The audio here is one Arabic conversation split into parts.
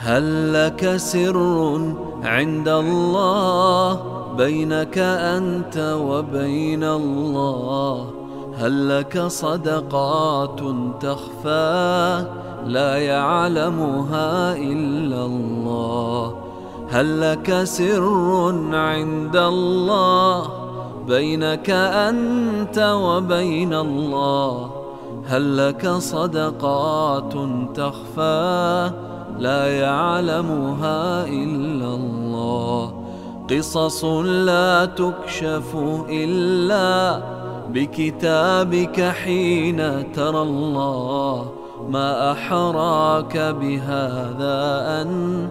هل لك سر عند الله بينك أنت وبين الله؟ هل لك صدقات تخفى لا يعلمها إلا الله؟ هل لك سر عند الله بينك أنت وبين الله؟ هل لك صدقات تخفى لا يعلمها إلا الله. قصص لا تكشف إلا بكتابك حين ترى الله. ما أحراك بهذا أن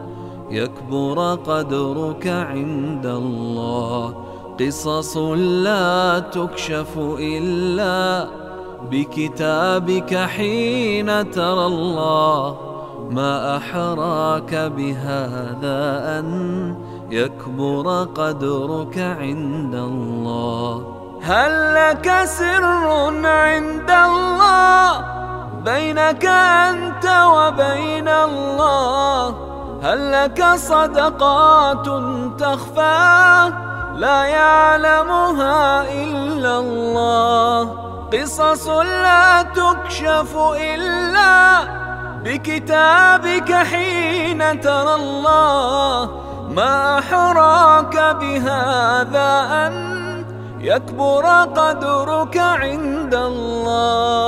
يكبر قدرك عند الله. قصص لا تكشف إلا بكتابك حين ترى الله. ما أحراك بهذا أن يكبر قدرك عند الله. هل لك سر عند الله؟ بينك أنت وبين الله. هل لك صدقات تخفى؟ لا يعلمها إلا الله. قصص لا تكشف إلا بكتابك حين ترى الله ما أحراك بهذا أن يكبر قدرك عند الله.